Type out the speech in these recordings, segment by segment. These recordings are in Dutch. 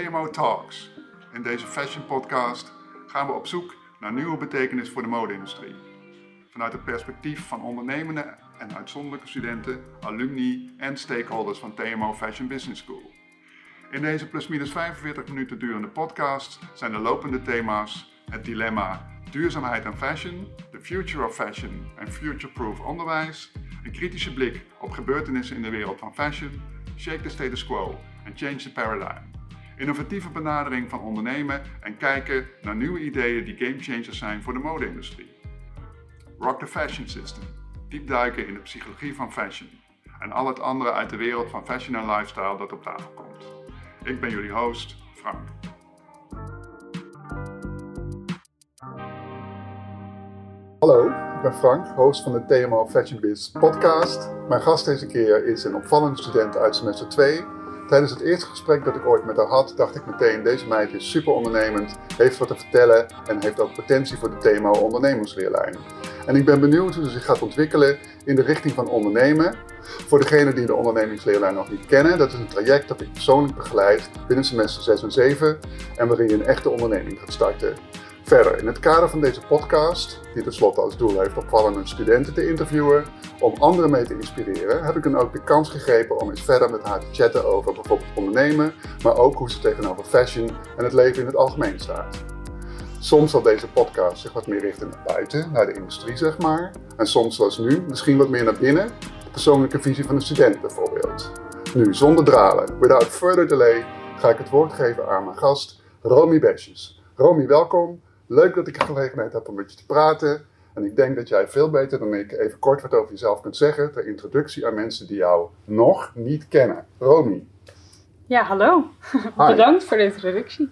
TMO Talks. In deze fashion podcast gaan we op zoek naar nieuwe betekenis voor de mode-industrie. Vanuit het perspectief van ondernemende en uitzonderlijke studenten, alumni en stakeholders van TMO Fashion Business School. In deze plus-minus 45 minuten durende podcast zijn de lopende thema's het dilemma duurzaamheid en fashion, the future of fashion en future-proof onderwijs, een kritische blik op gebeurtenissen in de wereld van fashion, shake the status quo en change the paradigm. Innovatieve benadering van ondernemen en kijken naar nieuwe ideeën die gamechangers zijn voor de mode-industrie. Rock the Fashion System. Diep duiken in de psychologie van fashion. En al het andere uit de wereld van fashion en lifestyle dat op tafel komt. Ik ben jullie host, Frank. Hallo, ik ben Frank, host van de TMO Fashion Biz podcast. Mijn gast deze keer is een opvallende student uit semester 2. Tijdens het eerste gesprek dat ik ooit met haar had, dacht ik meteen: deze meid is super ondernemend, heeft wat te vertellen en heeft ook potentie voor de TMO ondernemersleerlijn. En ik ben benieuwd hoe ze zich gaat ontwikkelen in de richting van ondernemen. Voor degenen die de ondernemingsleerlijn nog niet kennen, dat is een traject dat ik persoonlijk begeleid binnen semester 6 en 7 en waarin je een echte onderneming gaat starten. Verder, in het kader van deze podcast, die tenslotte als doel heeft opvallende studenten te interviewen, om anderen mee te inspireren, heb ik dan ook de kans gegeven om eens verder met haar te chatten over bijvoorbeeld ondernemen, maar ook hoe ze tegenover fashion en het leven in het algemeen staat. Soms zal deze podcast zich wat meer richten naar buiten, naar de industrie zeg maar, en soms zoals nu misschien wat meer naar binnen, de persoonlijke visie van een student bijvoorbeeld. Nu, zonder dralen, without further delay, ga ik het woord geven aan mijn gast, Romy Besjes. Romy, welkom. Leuk dat ik de gelegenheid heb om met je te praten. En ik denk dat jij veel beter dan ik even kort wat over jezelf kunt zeggen ter introductie aan mensen die jou nog niet kennen. Romy. Ja, hallo. Bedankt voor de introductie.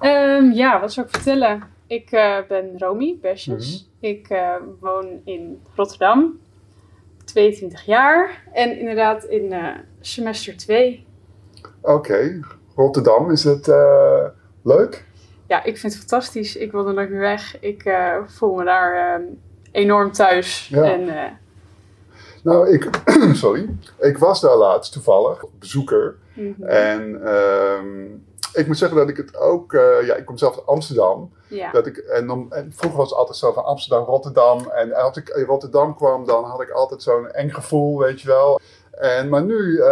Ehm, ja, wat zou ik vertellen? Ik uh, ben Romy Besjes. Mhm. Ik uh, woon in Rotterdam, 22 jaar en inderdaad in uh, semester 2. Oké, Rotterdam, is het eh, leuk? Ja, ik vind het fantastisch. Ik wil er nooit meer weg. Ik eh, voel me daar ehm, enorm thuis. Ja. En, eh, Nou, ik, sorry, ik was daar laatst toevallig, bezoeker. mhm. En ehm, ik moet zeggen dat ik het ook, eh, ja, ik kom zelf uit Amsterdam. ja. Dat ik, en, dan, en vroeger was het altijd zo van Amsterdam, Rotterdam. En als ik in Rotterdam kwam, dan had ik altijd zo'n eng gevoel, weet je wel. En, maar nu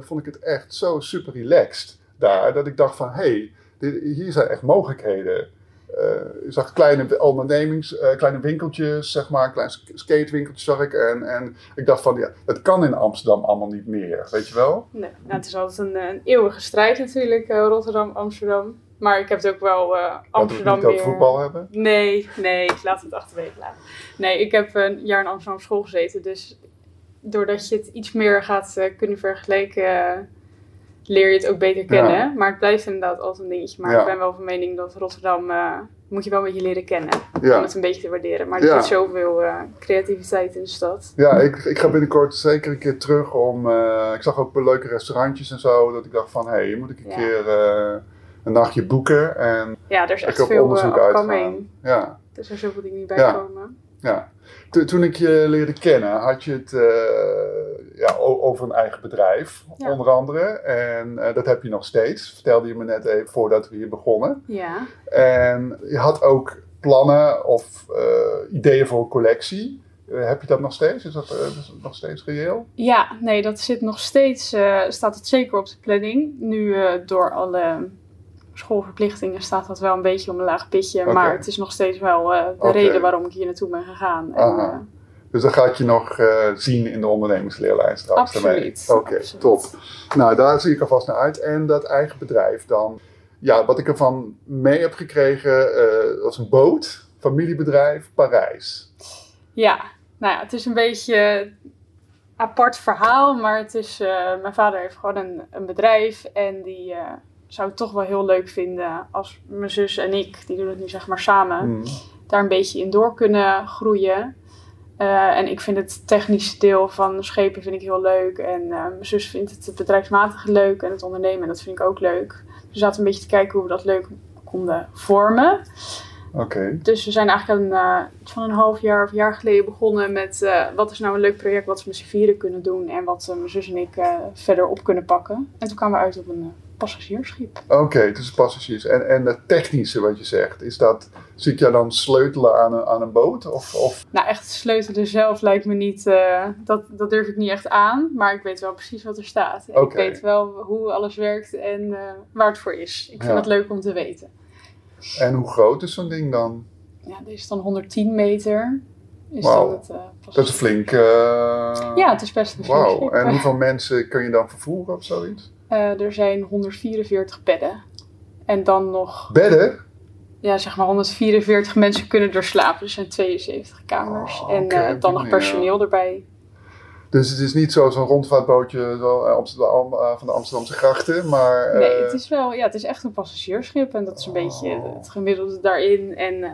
vond ik het echt zo super relaxed daar, dat ik dacht van, hé, hey, hier zijn echt mogelijkheden. Eh ik zag kleine ondernemings, eh, kleine winkeltjes, zeg maar, kleine sk- skatewinkeltjes zag ik. En, en ik dacht van, ja, het kan in Amsterdam allemaal niet meer, weet je wel? Nee, nou, het is altijd een, een eeuwige strijd natuurlijk, eh, Rotterdam, Amsterdam. Maar ik heb het ook wel Laten we Amsterdam niet weer... voetbal hebben. Nee, nee, laten we het achterwege laten. Nee, ik heb een jaar in Amsterdam op school gezeten. Dus doordat je het iets meer gaat kunnen vergelijken, leer je het ook beter kennen. Ja. Maar het blijft inderdaad altijd een dingetje. Maar Ja. ik ben wel van mening dat Rotterdam eh, moet je wel een beetje leren kennen. Om het een beetje te waarderen. Maar er zit zoveel eh, creativiteit in de stad. Ja, ik, ik ga binnenkort zeker een keer terug om. eh, ik zag ook leuke restaurantjes en zo. Dat ik dacht van hé, hey, hier moet ik een keer een nachtje boeken. En Ja, er is echt veel onderzoek uh, uitgaan. Ja, Er zijn zoveel dingen die bij Ja. komen. ja. To- toen ik je leerde kennen, had je het ja, over een eigen bedrijf, Ja. onder andere. En eh, dat heb je nog steeds, vertelde je me net even voordat we hier begonnen. Ja. En je had ook plannen of eh, ideeën voor een collectie. Eh, heb je dat nog steeds? Is dat, is dat nog steeds reëel? Ja, nee, dat zit nog steeds, staat het zeker op de planning. Nu door alle schoolverplichtingen staat dat wel een beetje op een laag pitje. Maar het is nog steeds wel de reden waarom ik hier naartoe ben gegaan. En. Dus dat ga ik je nog eh, zien in de ondernemingsleerlijn straks. Absoluut. Oké, top. Nou, daar zie ik alvast naar uit. En dat eigen bedrijf dan. Ja, wat ik ervan mee heb gekregen eh was een boot, familiebedrijf, Parijs. ja, nou ja, het is een beetje apart verhaal. Maar het is, eh, mijn vader heeft gewoon een, een bedrijf. En die zou het toch wel heel leuk vinden als mijn zus en ik, die doen het nu zeg maar samen. Hmm. daar een beetje in door kunnen groeien. Eh, en ik vind het technische deel van schepen vind ik heel leuk. En eh, mijn zus vindt het, het bedrijfsmatige leuk en het ondernemen, dat vind ik ook leuk. Dus we zaten een beetje te kijken hoe we dat leuk konden vormen. Oké. Dus we zijn eigenlijk een, eh, van een half jaar of jaar geleden begonnen met wat is nou een leuk project wat we met z'n vieren kunnen doen en wat mijn zus en ik verder op kunnen pakken. En toen kwamen we uit op een passagiersschip. Oké, het is passagiers. En, en het technische wat je zegt, is dat, zit je dan sleutelen aan een, aan een boot? Of, of? Nou, echt sleutelen zelf lijkt me niet, uh, dat, dat durf ik niet echt aan. Maar ik weet wel precies wat er staat. En. Ik weet wel hoe alles werkt en uh, waar het voor is. Ik vind Ja. het leuk om te weten. En hoe groot is zo'n ding dan? Ja, deze is dan 110 meter. Is Wauw. dan het, eh, pas- Dat is flink. eh, Ja, het is best een flink schip. En hoeveel mensen kun je dan vervoeren of zoiets? Eh, er zijn 144 bedden. En dan nog, Bedden? ja, zeg maar 144 mensen kunnen er slapen. Er zijn 72 kamers. Oh, en eh, dan nog personeel erbij. Dus het is niet zo- zo'n rondvaartbootje zo, eh, Amsterdam, van de Amsterdamse grachten, maar... Nee, het is wel, ja, het is echt een passagiersschip. En dat is een beetje Oh. het gemiddelde daarin. En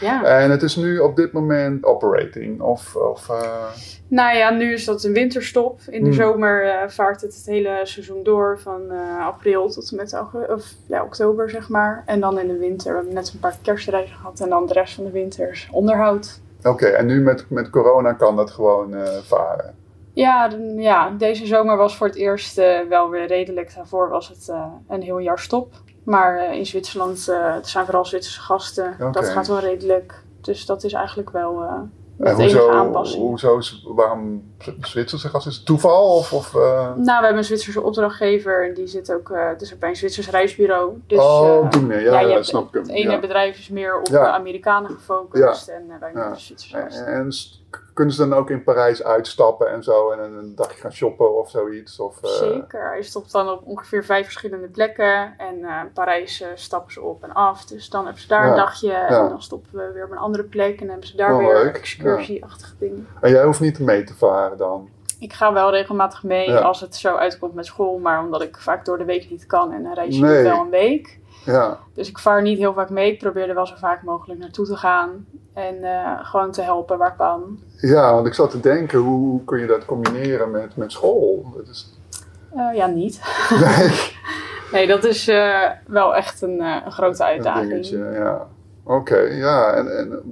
ja. En het is nu op dit moment operating, of... of eh, Nou ja, nu is dat een winterstop. In de Hmm. zomer eh, vaart het het hele seizoen door. Van eh, april tot en met of, ja, oktober, zeg maar. En dan in de winter. We hebben net een paar kerstreizen gehad. En dan de rest van de winter is onderhoud. Oké, en nu met, met corona kan dat gewoon varen? Ja, ja, deze zomer was voor het eerst wel weer redelijk. Daarvoor was het een heel jaar stop. Maar eh, in Zwitserland, eh het zijn vooral Zwitserse gasten. Dat gaat wel redelijk. Dus dat is eigenlijk wel eh, enige hoezo, aanpassing. hoezo, is- waarom Zwitserse gas? Is het toeval? Of, of, eh, Nou, we hebben een Zwitserse opdrachtgever. En die zit ook, eh dus bij een Zwitsers reisbureau. Dus, oh, eh, die manier. Ja, ja, snap ik Het ene Ja. bedrijf is meer op eh, Amerikanen gefocust. En uh, wij meer Zwitsers. En, gasten. en kunnen ze dan ook in Parijs uitstappen en zo en een, dagje gaan shoppen of zoiets? Of, eh, Zeker. Hij stopt dan op ongeveer vijf verschillende plekken. En eh Parijs eh, stappen ze op en af. Dus dan hebben ze daar Ja, een dagje. ja. En dan stoppen we weer op een andere plek. En dan hebben ze daar Oh, weer excursieachtige dingen. En jij hoeft niet mee te varen dan? Ik ga wel regelmatig mee Ja. als het zo uitkomt met school. Maar omdat ik vaak door de week niet kan. En dan reis je Nee. wel een week. Ja, Dus ik vaar niet heel vaak mee. Ik probeer er wel zo vaak mogelijk naartoe te gaan. En eh, gewoon te helpen waar kan. ja want ik zat te denken, hoe, kun je dat combineren met, met school? Dat is, Eh, ja, niet. nee, Nee, dat is eh, wel echt een, een grote een uitdaging. dingetje, ja. Oké, ja. En, en,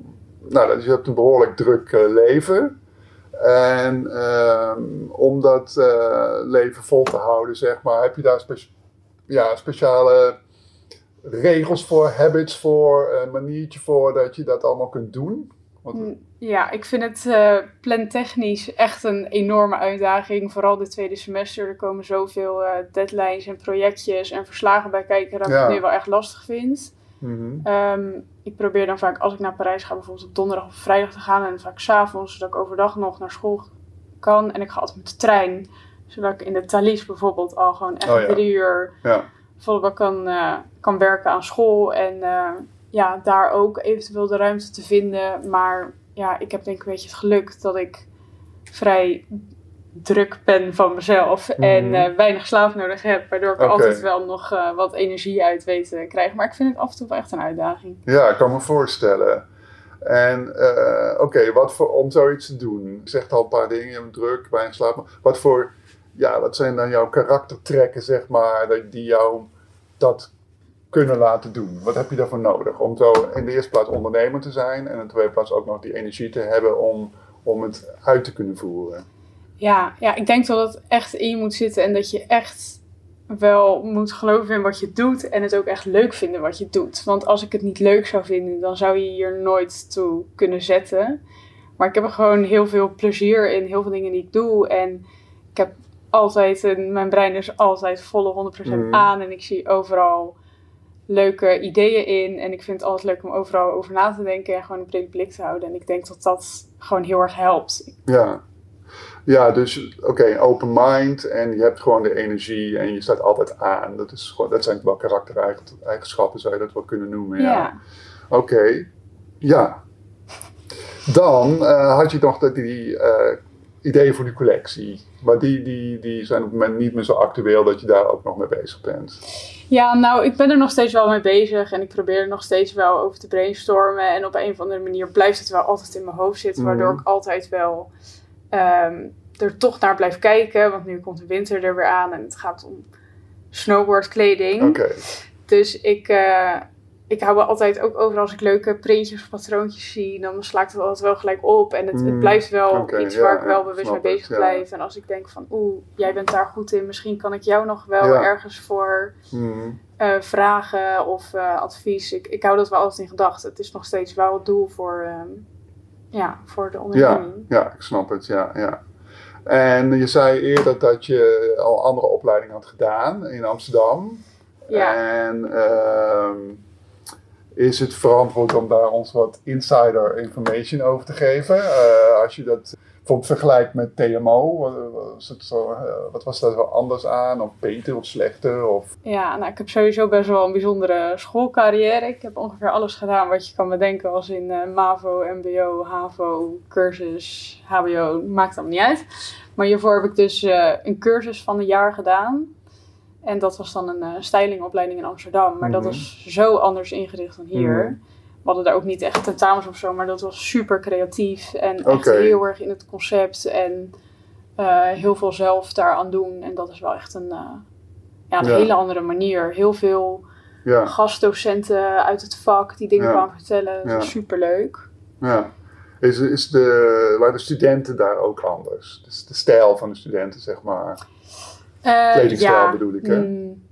nou, dus je hebt een behoorlijk druk leven. En ehm, om dat leven vol te houden, zeg maar, heb je daar spe- ja, speciale regels voor, habits voor, een maniertje voor dat je dat allemaal kunt doen? Mm, Ja, ik vind het eh plantechnisch echt een enorme uitdaging. Vooral dit tweede semester. Er komen zoveel eh, deadlines en projectjes en verslagen bij kijken dat ik het nu wel echt lastig vind. Mhm. Ehm, ik probeer dan vaak, als ik naar Parijs ga, bijvoorbeeld op donderdag of vrijdag te gaan. En vaak s'avonds, zodat ik overdag nog naar school kan. En ik ga altijd met de trein. Zodat ik in de Thalys bijvoorbeeld al gewoon echt Oh ja. drie uur Ja, bak kan, eh, kan werken aan school. En eh, ja, daar ook eventueel de ruimte te vinden. Maar ja, ik heb denk ik een beetje het geluk dat ik vrij druk ben van mezelf. En Mhm. eh, weinig slaap nodig heb. Waardoor ik altijd wel nog wat energie uit weet te krijgen. Maar ik vind het af en toe wel echt een uitdaging. ja, ik kan me voorstellen. En oké, wat voor om zoiets te doen? Je zegt al een paar dingen, je druk, weinig slaap. Wat voor, ja, wat zijn dan jouw karaktertrekken, zeg maar, die jou dat kunnen laten doen? Wat heb je daarvoor nodig? Om zo in de eerste plaats ondernemer te zijn en in de tweede plaats ook nog die energie te hebben om, om het uit te kunnen voeren. Ja, ja, ik denk dat het echt in je moet zitten. En dat je echt wel moet geloven in wat je doet. En het ook echt leuk vinden wat je doet. Want als ik het niet leuk zou vinden, dan zou je hier nooit toe kunnen zetten. Maar ik heb er gewoon heel veel plezier in. Heel veel dingen die ik doe. En ik heb altijd, een, mijn brein is altijd volle 100% Mhm. aan. En ik zie overal leuke ideeën in. En ik vind het altijd leuk om overal over na te denken. En gewoon een brede blik te houden. En ik denk dat dat gewoon heel erg helpt. Ja. Ja, dus oké, open mind en je hebt gewoon de energie en je staat altijd aan. Dat, is gewoon, dat zijn wel karaktereigenschappen, zou je dat wel kunnen noemen. Ja. ja. Oké, ja. Dan eh, had je nog die eh, ideeën voor die collectie. Maar die, die, die zijn op het moment niet meer zo actueel dat je daar ook nog mee bezig bent. Ja, nou, ik ben er nog steeds wel mee bezig en ik probeer er nog steeds wel over te brainstormen. En op een of andere manier blijft het wel altijd in mijn hoofd zitten, waardoor Mhm. ik altijd wel ehm, er toch naar blijf kijken. Want nu komt de winter er weer aan en het gaat om snowboardkleding. Oké, Dus ik, eh, ik hou wel altijd ook over als ik leuke printjes of patroontjes zie, dan sla ik het altijd wel gelijk op. En het, het Mm, blijft wel iets ja, waar ik wel bewust mee het, bezig ja. blijf. En als ik denk van, oeh, jij bent daar goed in, misschien kan ik jou nog wel Ja. ergens voor Hmm. eh, vragen of eh, advies. Ik, ik hou dat wel altijd in gedachten. Het is nog steeds wel het doel voor, ehm, ja, voor de onderneming. ja, ik snap het, ja, ja. En je zei eerder dat je al andere opleidingen had gedaan in Amsterdam. Ja. En ehm, is het verantwoord om daar ons wat insider information over te geven? Eh, als je dat bijvoorbeeld vergelijkt met TMO, wat, was het zo, eh, wat was daar wel anders aan? Of beter of slechter? Of, Ja, nou, ik heb sowieso best wel een bijzondere schoolcarrière. Ik heb ongeveer alles gedaan wat je kan bedenken, als in eh, MAVO, MBO, HAVO, cursus, HBO, maakt allemaal niet uit. Maar hiervoor heb ik dus een cursus van een jaar gedaan. En dat was dan een eh, stylingopleiding in Amsterdam. Maar dat Mhm. was zo anders ingericht dan hier. Mhm. We hadden daar ook niet echt tentamens of zo, maar dat was super creatief. En echt heel erg in het concept. En eh, heel veel zelf daaraan doen. En dat is wel echt een, eh, ja, een Ja. hele andere manier. Heel veel ja, gastdocenten uit het vak die dingen kwamen vertellen. Dat was super leuk. ja. Is, is de, waren de studenten daar ook anders? Dus de stijl van de studenten, zeg maar. Kledingstijl bedoel ik, hè? mm,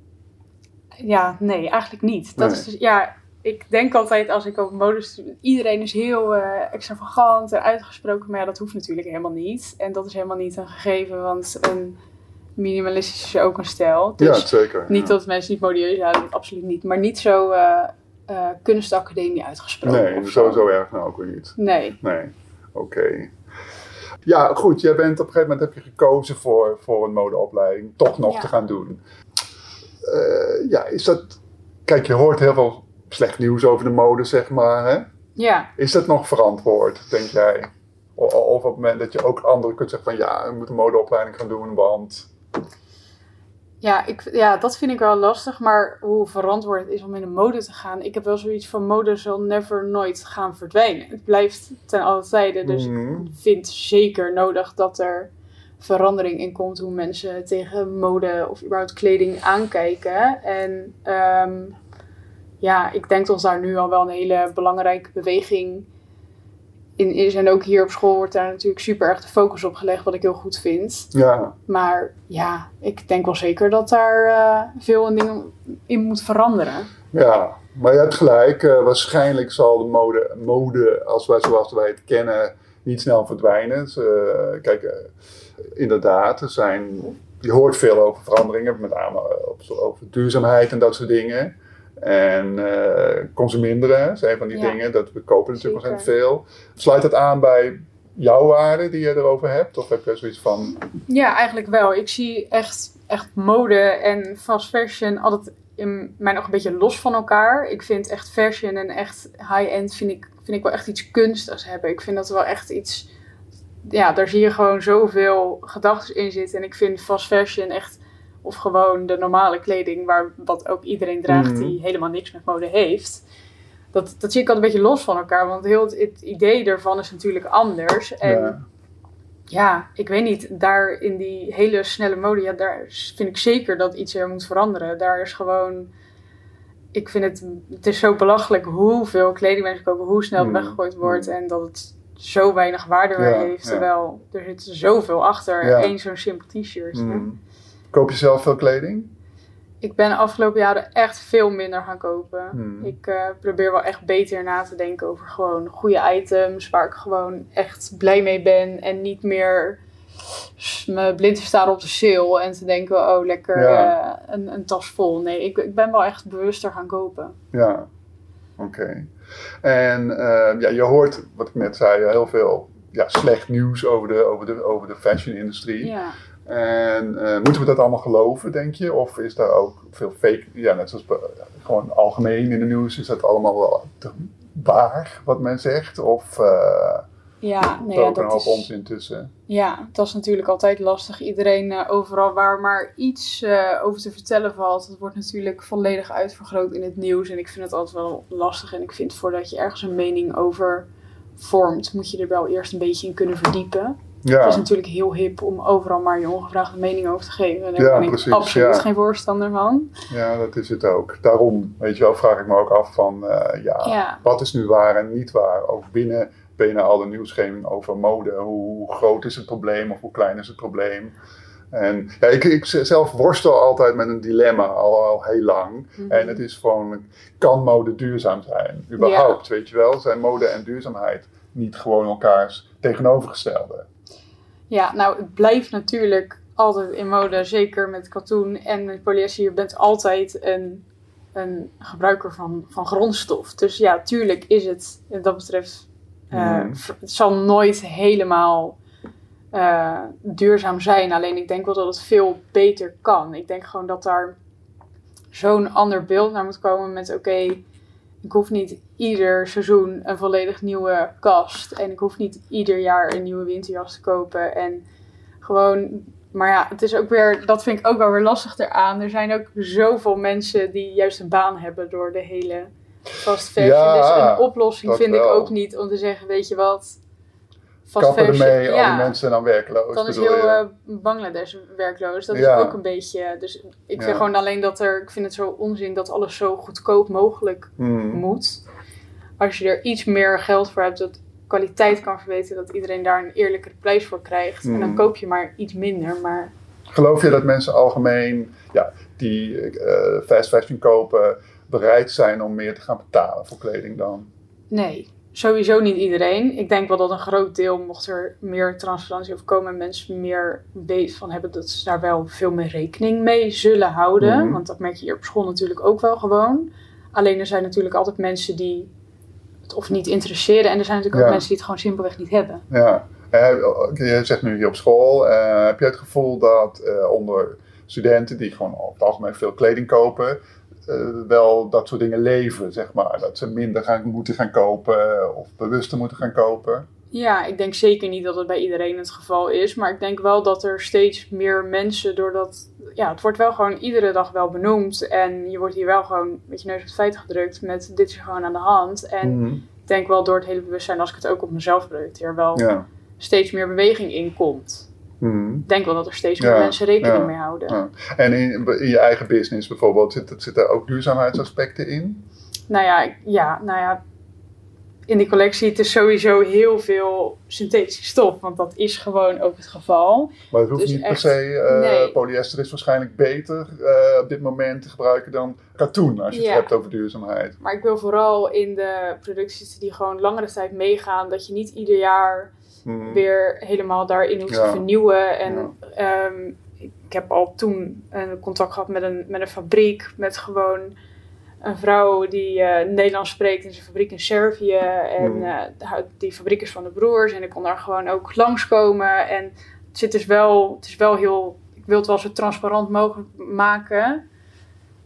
ja, nee, eigenlijk niet. Dat Nee. is dus, ja, ik denk altijd als ik over studeer, iedereen is heel eh, extravagant en uitgesproken, maar ja, dat hoeft natuurlijk helemaal niet. En dat is helemaal niet een gegeven, want een minimalistisch is ook een stijl. Ja, Dus zeker. niet ja. dat mensen niet modieus zijn, absoluut niet. Maar niet zo eh, eh, kunstacademie uitgesproken. Nee, zo, zo erg nou ook weer niet. Nee. Nee, oké. Ja, goed. Jij bent op een gegeven moment heb je gekozen voor, voor een modeopleiding toch nog Ja. te gaan doen. Eh, ja, is dat... Kijk, je hoort heel veel slecht nieuws over de mode, zeg maar. Hè? Ja, Is dat nog verantwoord, denk jij? Of op het moment dat je ook anderen kunt zeggen van... Ja, we moeten een modeopleiding gaan doen, want... Ja, ik, ja, dat vind ik wel lastig. Maar hoe verantwoord het is om in de mode te gaan. Ik heb wel zoiets van mode zal never nooit gaan verdwijnen. Het blijft ten alle tijde. Dus Mhm. ik vind zeker nodig dat er verandering in komt. Hoe mensen tegen mode of überhaupt kleding aankijken. En ehm, ja, ik denk dat daar nu al wel een hele belangrijke beweging in is. En ook hier op school wordt daar natuurlijk super erg de focus op gelegd. Wat ik heel goed vind. Ja, Maar ja, ik denk wel zeker dat daar eh, veel in dingen in moet veranderen. ja. Maar je hebt gelijk. eh, waarschijnlijk zal de mode, mode als wij, zoals wij het kennen niet snel verdwijnen. Dus, kijk, inderdaad, er zijn, je hoort veel over veranderingen, met name over duurzaamheid en dat soort dingen. En eh consuminderen zijn van die Ja. dingen. Dat, we kopen natuurlijk ontzettend veel. Sluit dat aan bij jouw waarden die je erover hebt? Of heb je zoiets van, Ja, eigenlijk wel. Ik zie echt, echt mode en fast fashion altijd in mij nog een beetje los van elkaar. Ik vind echt fashion en echt high-end vind ik, vind ik wel echt iets kunstigs hebben. Ik vind dat wel echt iets... Ja, daar zie je gewoon zoveel gedachten in zitten. En ik vind fast fashion echt... Of gewoon de normale kleding, waar, wat ook iedereen draagt Mhm. die helemaal niks met mode heeft. Dat, dat zie ik altijd een beetje los van elkaar. Want heel het, het idee ervan is natuurlijk anders. En ja, ja, ik weet niet, daar in die hele snelle mode, ja, daar vind ik zeker dat iets er moet veranderen. Daar is gewoon, ik vind het, het is zo belachelijk hoeveel kleding mensen kopen, hoe snel het Mm, weggegooid wordt en dat het zo weinig waarde meer Ja, heeft. ja. Terwijl er zit zoveel achter één zo'n simpel t-shirt. mm. Koop je zelf veel kleding? Ik ben de afgelopen jaren echt veel minder gaan kopen. Hmm. Ik eh, probeer wel echt beter na te denken over gewoon goede items waar ik gewoon echt blij mee ben. En niet meer me blind te staan op de sale en te denken, oh lekker Ja. eh, een, een tas vol. Nee, ik, ik ben wel echt bewuster gaan kopen. Ja, oké. En eh, ja, je hoort, wat ik net zei, heel veel ja, slecht nieuws over de, over de, over de fashion-industrie. Ja. En eh, moeten we dat allemaal geloven, denk je? Of is daar ook veel fake, ja, net zoals bij- gewoon algemeen in de nieuws, is dat allemaal wel te waar wat men zegt? Of eh Ja, nee, er ja, dat is, onzin tussen? ja, dat is natuurlijk altijd lastig. Iedereen eh, overal waar maar iets eh, over te vertellen valt, dat wordt natuurlijk volledig uitvergroot in het nieuws. En ik vind het altijd wel lastig. En ik vind voordat je ergens een mening over vormt, moet je er wel eerst een beetje in kunnen verdiepen. Ja. Het is natuurlijk heel hip om overal maar je ongevraagde mening over te geven. En daar Ja, ben ik precies, absoluut ja. geen voorstander van. ja, dat is het ook. Daarom, weet je wel, vraag ik me ook af van, eh, ja, wat is nu waar en niet waar? Ook binnen, binnen al de nieuwsgeving over mode. Hoe groot is het probleem of hoe klein is het probleem? En ja, ik, ik zelf worstel altijd met een dilemma al, al heel lang. Mhm. En het is gewoon, kan mode duurzaam zijn? Überhaupt, weet je wel? Zijn mode en duurzaamheid niet gewoon elkaars tegenovergestelde? Ja, nou, het blijft natuurlijk altijd in mode, zeker met katoen en met polyester. Je bent altijd een, een gebruiker van, van grondstof. Dus ja, tuurlijk is het, wat dat betreft, v- het zal nooit helemaal eh, duurzaam zijn. Alleen ik denk wel dat het veel beter kan. Ik denk gewoon dat daar zo'n ander beeld naar moet komen met oké, ik hoef niet ieder seizoen een volledig nieuwe kast. En ik hoef niet ieder jaar een nieuwe winterjas te kopen. En gewoon, maar ja, het is ook weer, dat vind ik ook wel weer lastig eraan. Er zijn ook zoveel mensen die juist een baan hebben door de hele fast fashion. Ja, dus een oplossing vind ik ook niet om te zeggen, weet je wat, fast Kappen ermee, al die ja, mensen dan werkloos, dan is heel eh, Bangladesh werkloos. Dat Ja. is ook een beetje. Dus ik vind Ja. gewoon alleen dat er. Ik vind het zo onzin dat alles zo goedkoop mogelijk Hmm. moet. Als je er iets meer geld voor hebt, dat kwaliteit kan verbeteren, dat iedereen daar een eerlijkere prijs voor krijgt. En dan Hmm. koop je maar iets minder. Maar Geloof je dat mensen algemeen ja, die eh, fast fashion kopen bereid zijn om meer te gaan betalen voor kleding dan? nee, sowieso niet iedereen. Ik denk wel dat een groot deel, mocht er meer transparantie over komen en mensen meer weet van hebben, dat ze daar wel veel meer rekening mee zullen houden. Mhm. Want dat merk je hier op school natuurlijk ook wel gewoon. Alleen er zijn natuurlijk altijd mensen die of niet interesseren. En er zijn natuurlijk ook mensen die het gewoon simpelweg niet hebben. Ja. Eh, je zegt nu hier op school, eh, heb je het gevoel dat eh, onder studenten die gewoon over het algemeen veel kleding kopen, wel dat soort dingen leven, zeg maar? Dat ze minder gaan, moeten gaan kopen of bewuster moeten gaan kopen? Ja, ik denk zeker niet dat het bij iedereen het geval is. Maar ik denk wel dat er steeds meer mensen, doordat. Ja, het wordt wel gewoon iedere dag wel benoemd. En je wordt hier wel gewoon met je neus op het feit gedrukt. Met dit is gewoon aan de hand. En Mhm. ik denk wel door het hele bewustzijn, als ik het ook op mezelf projecteer, wel Ja. steeds meer beweging in komt. Mhm. Ik denk wel dat er steeds meer Ja, mensen rekening ja, mee houden. ja. En in, in je eigen business bijvoorbeeld, zitten zit er ook duurzaamheidsaspecten in? Nou ja, ja, nou ja. In die collectie, het is sowieso heel veel synthetische stof. Want dat is gewoon ook het geval. Maar het hoeft Dus niet per se, eh, nee. polyester is waarschijnlijk beter eh, op dit moment te gebruiken dan katoen als je Ja. het hebt over duurzaamheid. Maar ik wil vooral in de producties die gewoon langere tijd meegaan, dat je niet ieder jaar Mhm. weer helemaal daarin hoeft Ja. te vernieuwen. En Ja. ehm, ik heb al toen een contact gehad met een, met een fabriek, met gewoon een vrouw die eh, Nederlands spreekt in zijn fabriek in Servië. En Hmm. eh, die fabriek is van de broers en ik kon daar gewoon ook langskomen. En het, zit dus wel, het is wel heel, ik wil het wel zo transparant mogelijk maken.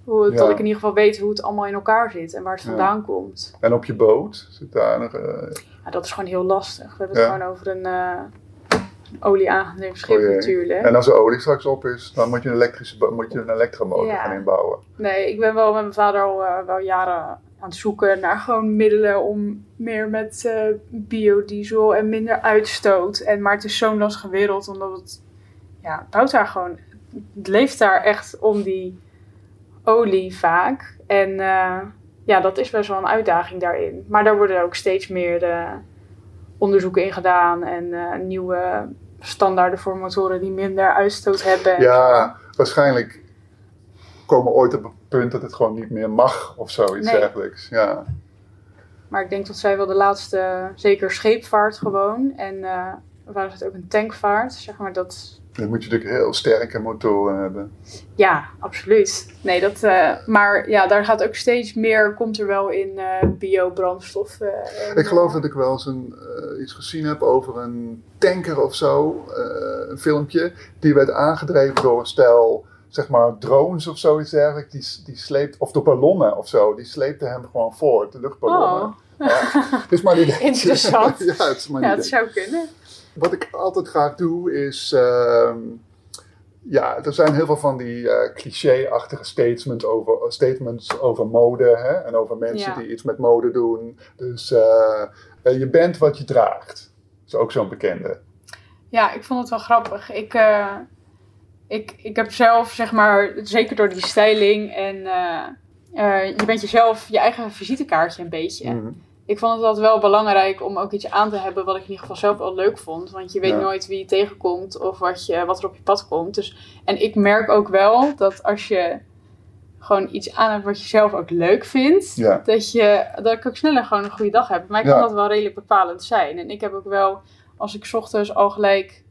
Hoe, Ja. Dat ik in ieder geval weet hoe het allemaal in elkaar zit en waar het Ja. vandaan komt. En op je boot zit daar nog. eh, Ja, dat is gewoon heel lastig. We hebben het gewoon over een olie aangedreven schip Oh natuurlijk. en als de olie straks op is, dan moet je een, elektrische, moet je een elektromotor Ja. gaan inbouwen. Nee, ik ben wel met mijn vader al eh, wel jaren aan het zoeken naar gewoon middelen om meer met eh, biodiesel en minder uitstoot. En, maar het is zo'n lastige wereld, omdat het, ja, het houdt daar gewoon, het leeft daar echt om die olie vaak. En eh, ja, dat is best wel een uitdaging daarin. Maar daar worden ook steeds meer onderzoeken in gedaan en eh, nieuwe standaarden voor motoren die minder uitstoot hebben. Ja, waarschijnlijk komen we ooit op het punt dat het gewoon niet meer mag of zoiets Nee. dergelijks. Ja. Maar ik denk dat zij wel de laatste, zeker scheepvaart gewoon. En eh waar is het ook een tankvaart, zeg maar dat... Dan moet je natuurlijk heel sterke motoren hebben. Ja, absoluut. Nee, dat... eh, maar ja, daar gaat ook steeds meer, komt er wel in eh biobrandstof. eh, Ik geloof eh, dat ik wel eens een, eh, iets gezien heb over een tanker of zo, eh, een filmpje, die werd aangedreven door een stel, zeg maar, drones of zoiets dergelijks, die, die sleept, of door ballonnen of zo, die sleepten hem gewoon voort, de luchtballonnen. Oh, Ja, het is maar niet Interessant. ja, het is maar ja, het zou kunnen. Wat ik altijd graag doe is. ehm, ja, er zijn heel veel van die eh, cliché-achtige statements over, statements over mode hè, en over mensen Ja. die iets met mode doen. Dus eh, eh, je bent wat je draagt. Dat is ook zo'n bekende. Ja, ik vond het wel grappig. Ik, ik, ik heb zelf, zeg maar, zeker door die styling en je bent jezelf je eigen visitekaartje een beetje. Mhm. Ik vond het altijd wel belangrijk om ook iets aan te hebben wat ik in ieder geval zelf wel leuk vond. Want je weet Ja. nooit wie je tegenkomt of wat, je, wat er op je pad komt. Dus, en ik merk ook wel dat als je gewoon iets aan hebt wat je zelf ook leuk vindt, Ja. dat, je, dat ik ook sneller gewoon een goede dag heb. Maar ik Ja. kan dat wel redelijk bepalend zijn. En ik heb ook wel, als ik 's ochtends al gelijk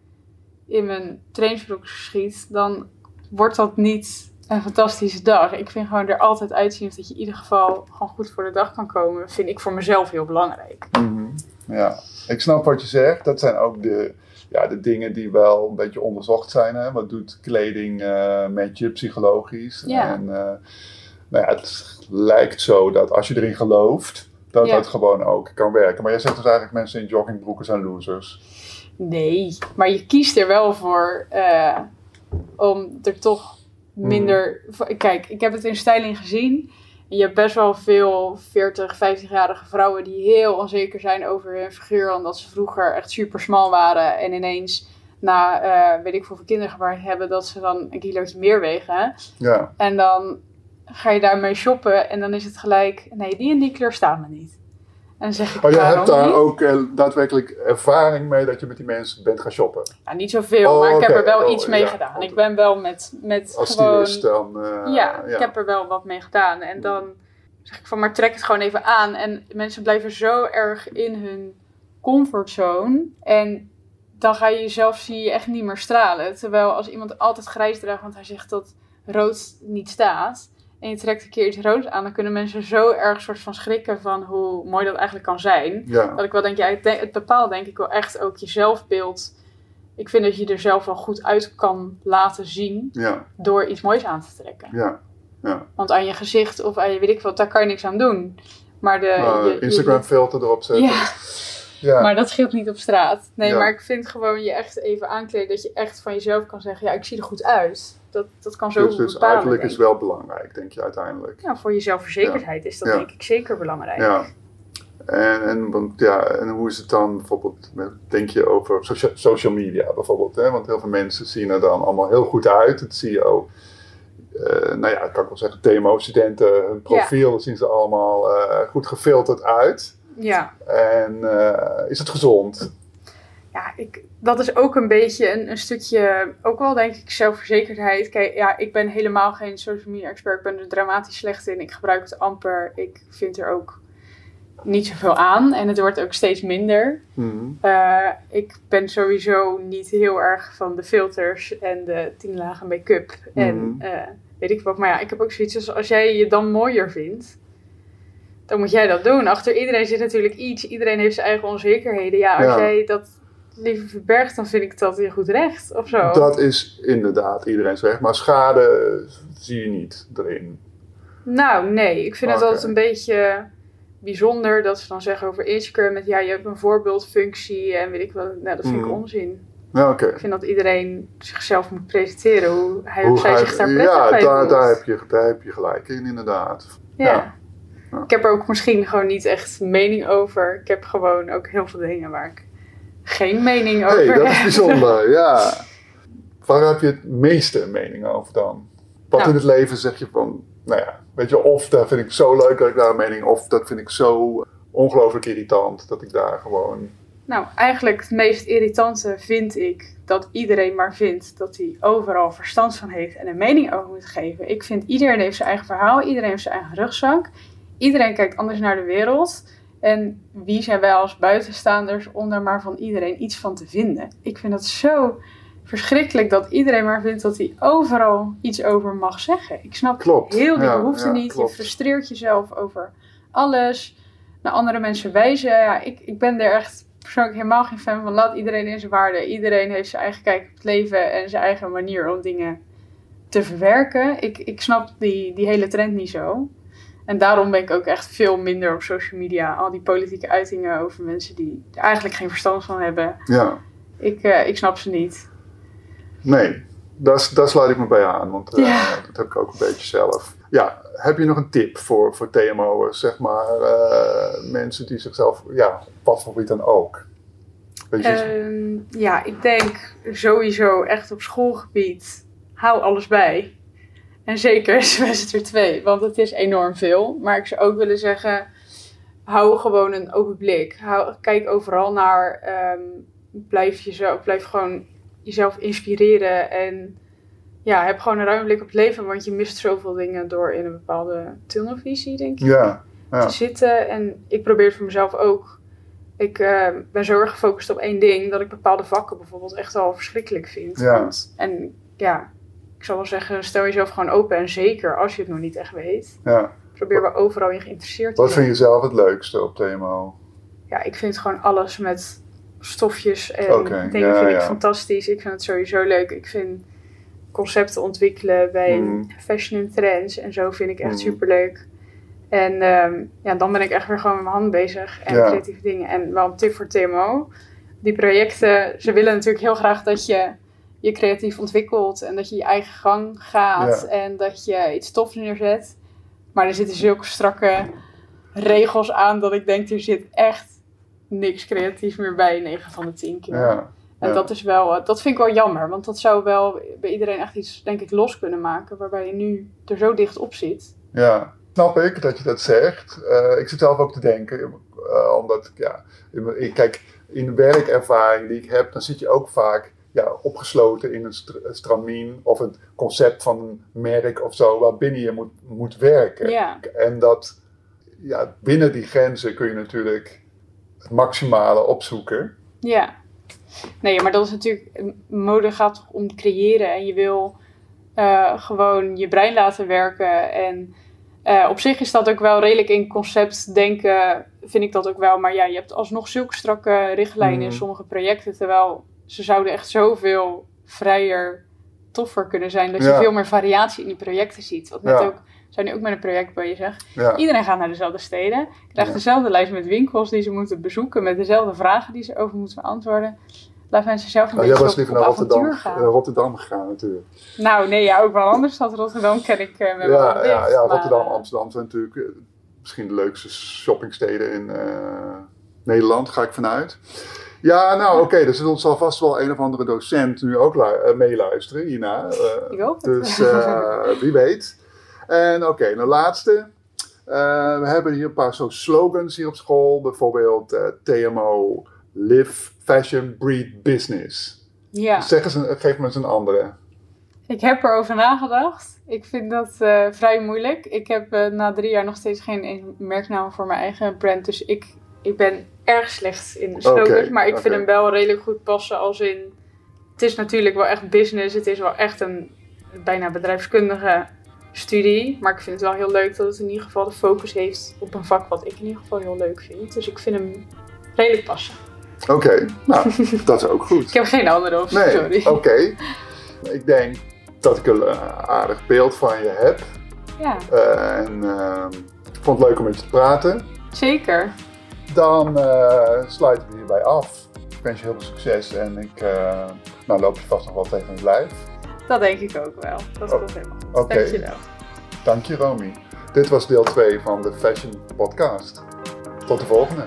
in mijn trainingsbroek schiet, dan wordt dat niet een fantastische dag. Ik vind gewoon er altijd uitzien dat je in ieder geval gewoon goed voor de dag kan komen. Vind ik voor mezelf heel belangrijk. Mhm. Ja, ik snap wat je zegt. Dat zijn ook de, ja, de dingen die wel een beetje onderzocht zijn. Hè? Wat doet kleding eh, met je psychologisch? Ja. En eh, nou ja, het lijkt zo dat als je erin gelooft, dat Ja. dat gewoon ook kan werken. Maar jij zegt dus eigenlijk mensen in joggingbroeken zijn losers. Nee, maar je kiest er wel voor eh, om er toch minder. Kijk, ik heb het in styling gezien. En je hebt best wel veel 40, 50-jarige vrouwen die heel onzeker zijn over hun figuur. Omdat ze vroeger echt super smal waren. En ineens na eh, weet ik hoeveel kinderen gebaard hebben, dat ze dan een kilootje meer wegen. Ja, En dan ga je daarmee shoppen en dan is het gelijk, nee, die en die kleur staat me niet. En zeg ik, oh, jij waarom hebt daar niet? ook eh, daadwerkelijk ervaring mee dat je met die mensen bent gaan shoppen. Nou, niet zoveel, Oh, maar ik heb oké. er wel Oh, iets mee ja. gedaan. Ik ben wel met, met Als gewoon... stylist dan. eh, ja, ik heb er wel wat mee gedaan. En dan zeg ik van, maar trek het gewoon even aan. En mensen blijven zo erg in hun comfortzone. En dan ga je jezelf, zie je echt niet meer stralen. Terwijl als iemand altijd grijs draagt, want hij zegt dat rood niet staat. En je trekt een keer iets roods aan, dan kunnen mensen zo erg soort van schrikken van hoe mooi dat eigenlijk kan zijn. Ja, Dat ik wel denk, ja, het, de- het bepaalt denk ik wel echt ook je zelfbeeld. Ik vind dat je er zelf wel goed uit kan laten zien ja, door iets moois aan te trekken. ja. Want aan je gezicht of aan je weet ik wat, daar kan je niks aan doen. Maar de Nou, je- je- Instagram filter erop zetten. Ja, Ja. maar dat scheelt niet op straat. Nee, Ja. maar ik vind gewoon je echt even aankleden dat je echt van jezelf kan zeggen, ja, ik zie er goed uit. Dat, dat kan zo dus dus bepalen, is wel belangrijk, denk je uiteindelijk. Ja, voor je zelfverzekerdheid is dat denk ik zeker belangrijk. Ja. En, en, want, ja, en hoe is het dan bijvoorbeeld, denk je over socia- social media bijvoorbeeld? Hè? Want heel veel mensen zien er dan allemaal heel goed uit. Dat zie je ook. eh, nou ja, kan ik wel zeggen, TMO-studenten, hun profiel, zien ze allemaal eh, goed gefilterd uit. Ja. En eh, is het gezond? Ja, ik, dat is ook een beetje een, een stukje, ook wel denk ik, zelfverzekerdheid. Kijk, ja, ik ben helemaal geen social media expert. Ik ben er dramatisch slecht in. Ik gebruik het amper. Ik vind er ook niet zoveel aan. En het wordt ook steeds minder. Mhm. Eh, ik ben sowieso niet heel erg van de filters en de tien lagen make-up. En Mhm. eh, weet ik wat. Maar ja, ik heb ook zoiets als als jij je dan mooier vindt, dan moet jij dat doen. Achter iedereen zit natuurlijk iets. Iedereen heeft zijn eigen onzekerheden. Ja, als Ja. jij dat liever verbergt, dan vind ik dat je goed recht. Of zo. Dat is inderdaad iedereen zegt, maar schade zie je niet erin. Nou, nee. Ik vind het Oké. altijd een beetje bijzonder dat ze dan zeggen over Instagram met ja, je hebt een voorbeeldfunctie en weet ik wat. Nou, dat vind ik onzin. Ja, oké. Ik vind dat iedereen zichzelf moet presenteren, hoe hij of zij zich daar prettig ja, bij daar, voelt. daar, heb je, daar heb je gelijk in, inderdaad. ja. ja. Ik heb er ook misschien gewoon niet echt mening over. Ik heb gewoon ook heel veel dingen waar ik geen mening over hey, dat heb. is bijzonder, ja. Waar heb je het meeste mening over dan? Wat Nou. in het leven zeg je van, nou ja, weet je, of dat vind ik zo leuk dat ik daar een mening, of dat vind ik zo ongelooflijk irritant dat ik daar gewoon. Nou, eigenlijk het meest irritante vind ik dat iedereen maar vindt dat hij overal verstand van heeft en een mening over moet geven. Ik vind iedereen heeft zijn eigen verhaal, iedereen heeft zijn eigen rugzak. Iedereen kijkt anders naar de wereld. En wie zijn wij als buitenstaanders om daar maar van iedereen iets van te vinden? Ik vind dat zo verschrikkelijk dat iedereen maar vindt dat hij overal iets over mag zeggen. Ik snap Klopt, heel die ja, behoefte ja, niet. klopt. Je frustreert jezelf over alles. Naar andere mensen wijzen. Ja, ik, ik ben er echt persoonlijk helemaal geen fan van. Laat iedereen in zijn waarde. Iedereen heeft zijn eigen kijk op het leven en zijn eigen manier om dingen te verwerken. Ik, ik snap die, die hele trend niet zo. En daarom ben ik ook echt veel minder op social media. Al die politieke uitingen over mensen die er eigenlijk geen verstand van hebben. Ja, Ik, eh, ik snap ze niet. nee, daar, daar sluit ik me bij aan, want eh, Ja. dat heb ik ook een beetje zelf. Ja, heb je nog een tip voor, voor TMO'ers, zeg maar, eh, mensen die zichzelf, ja, wat voor gebied dan ook, Ehm, ja, ik denk sowieso echt op schoolgebied. Hou alles bij. En zeker semester 2, want het is enorm veel. Maar ik zou ook willen zeggen, hou gewoon een open blik. Hou, kijk overal naar. ehm, blijf, jezelf, blijf gewoon jezelf inspireren. En ja, heb gewoon een ruime blik op het leven. Want je mist zoveel dingen door in een bepaalde tunnelvisie, denk ik ja, ja, te zitten. En ik probeer het voor mezelf ook. Ik eh, ben zo erg gefocust op één ding dat ik bepaalde vakken bijvoorbeeld echt wel verschrikkelijk vind. Ja. Want, en ja, ik zal wel zeggen, stel jezelf gewoon open. En zeker als je het nog niet echt weet, ja. probeer wel overal in geïnteresseerd te Wat vind je zelf het leukste op TMO? Ja, ik vind gewoon alles met stofjes en Oké, dingen ja, vind ik fantastisch. Ik vind het sowieso leuk. Ik vind concepten ontwikkelen bij Mm. fashion en trends en zo vind ik echt Mm. superleuk. En ehm, ja, dan ben ik echt weer gewoon met mijn hand bezig en Ja. creatieve dingen. En wel een tip voor TMO. Die projecten, ze willen natuurlijk heel graag dat je je creatief ontwikkelt en dat je je eigen gang gaat Ja. en dat je iets tofs neerzet. Maar er zitten zulke strakke regels aan dat ik denk, er zit echt niks creatief meer bij, 9 van de 10 keer. Ja, En ja. dat is wel, eh, dat vind ik wel jammer, want dat zou wel bij iedereen echt iets, denk ik, los kunnen maken, waarbij je nu er zo dicht op zit. ja. Snap ik dat je dat zegt. Eh, ik zit zelf ook te denken, eh, omdat ik, ja, ik, kijk, in de werkervaring die ik heb, dan zit je ook vaak ja, opgesloten in een str- een stramien of het concept van een merk of zo, waarbinnen je moet, moet werken. Ja, En dat, ja, binnen die grenzen kun je natuurlijk het maximale opzoeken. ja. Nee, maar dat is natuurlijk, mode gaat toch om creëren en je wil eh, gewoon je brein laten werken. En eh, op zich is dat ook wel redelijk in concept denken, vind ik dat ook wel. Maar ja, je hebt alsnog zulke strakke richtlijnen in Mhm. sommige projecten, terwijl ze zouden echt zoveel vrijer, toffer kunnen zijn. Dat je Ja. veel meer variatie in die projecten ziet. Wat net Ja. ook, zijn nu ook met een project bezig. Ja, Iedereen gaat naar dezelfde steden, krijgt Ja. dezelfde lijst met winkels die ze moeten bezoeken, met dezelfde vragen die ze over moeten beantwoorden. Laat mensen zelf een Nou, jij beetje was op, liever naar Rotterdam, gaan. Rotterdam gegaan natuurlijk. Nou, nee, ja, ook wel een andere stad. Rotterdam ken ik eh, met mijn Ja, ja, dicht, ja maar, Rotterdam, eh, Amsterdam zijn natuurlijk eh, misschien de leukste shoppingsteden in Nederland, ga ik vanuit. Ja, nou oké, er zal zal vast wel een of andere docent nu ook eh, meeluisteren hierna. eh, Ik hoop het. dus eh, wie weet. En oké, de laatste. We hebben hier een paar zo slogans hier op school. Bijvoorbeeld TMO, Live, Fashion, Breed, Business. Ja, Zeg eens, een, geef me eens een andere. ik heb erover nagedacht. Ik vind dat vrij moeilijk. Ik heb na drie jaar nog steeds geen een- merknaam voor mijn eigen brand. Dus ik, ik ben erg slecht in. Oké, maar ik vind hem wel redelijk goed passen als in... Het is natuurlijk wel echt business. Het is wel echt een bijna bedrijfskundige studie. Maar ik vind het wel heel leuk dat het in ieder geval de focus heeft op een vak wat ik in ieder geval heel leuk vind. Dus ik vind hem redelijk passen. Oké, nou, dat is ook goed. Ik heb geen andere optie, Nee, sorry. oké. Ik denk dat ik een eh, aardig beeld van je heb. Ja, Eh, en ehm, ik vond het leuk om met je te praten. zeker. Dan eh sluiten we hierbij af. Ik wens je heel veel succes en ik eh, nou, loop je vast nog wel tegen het lijf. Dat denk ik ook wel. Dat Oh, komt helemaal goed. oké. Dankjewel. Dank je, Romy. Dit was deel 2 van de Fashion Podcast. Tot de volgende.